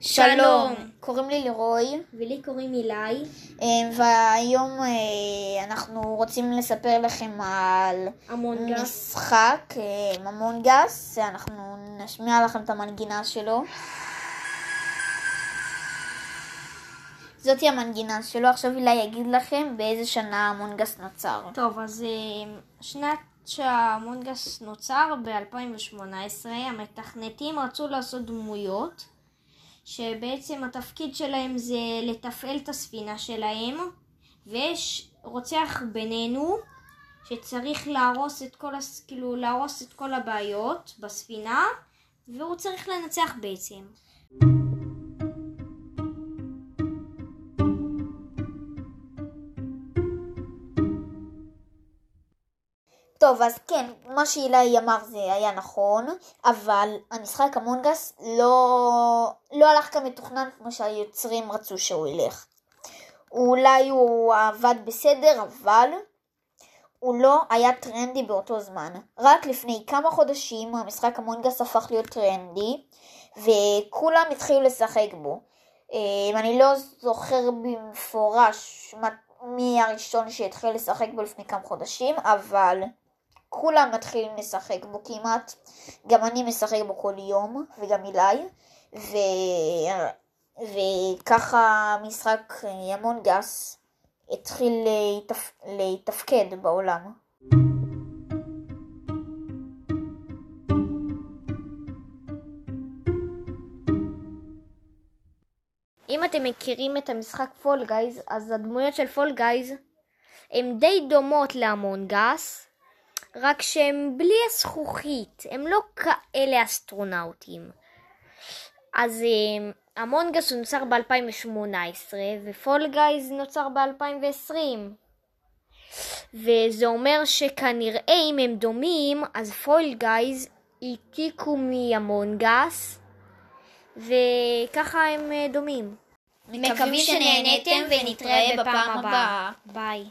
שלום. קוראים לי לירוי, ולי קוראים אילי. אה, והיום אה, אנחנו רוצים לספר לכם על המונגס. משחק אה, ממונגס, אנחנו נשמיע לכם את המנגינה שלו. זאתי המנגינה שלו, עכשיו אילי יגיד לכם באיזה שנה המונגס נוצר. טוב, אז שנת שהמונגס נוצר ב-2018, המתכנתים רצו לעשות דמויות, שבעצם התפקיד שלהם זה לתפעל את הספינה שלהם, ויש רוצח בינינו, שצריך להרוס את כל, הס... כאילו, להרוס את כל הבעיות בספינה, והוא צריך לנצח בעצם. טוב, אז כן, מה שאילי אמר זה היה נכון, אבל המשחק המונגס לא, לא הלך כמתוכנן כמו שהיוצרים רצו שהוא ילך. אולי הוא עבד בסדר, אבל הוא לא היה טרנדי באותו זמן. רק לפני כמה חודשים המשחק המונגס הפך להיות טרנדי, וכולם התחילו לשחק בו. אה, אני לא זוכר במפורש מי הראשון שהתחיל לשחק בו לפני כמה חודשים, אבל כולם מתחילים לשחק בו כמעט, גם אני משחק בו כל יום, וגם אילי, ו... וככה משחק Among Us התחיל להתפ... להתפקד בעולם. אם אתם מכירים את המשחק Fall Guys, אז הדמויות של Fall Guys הן די דומות ל Among Us, רק שהם בלי הזכוכית, הם לא כאלה אסטרונאוטים. אז Among Us הוא נוצר ב-2018 ו Fall Guys נוצר ב-2020. וזה אומר שכנראה אם הם דומים, אז Fall Guys העתיקו מ Among Us, וככה הם דומים. מקווים שנהניתם ונתראה בפעם הבאה. ביי.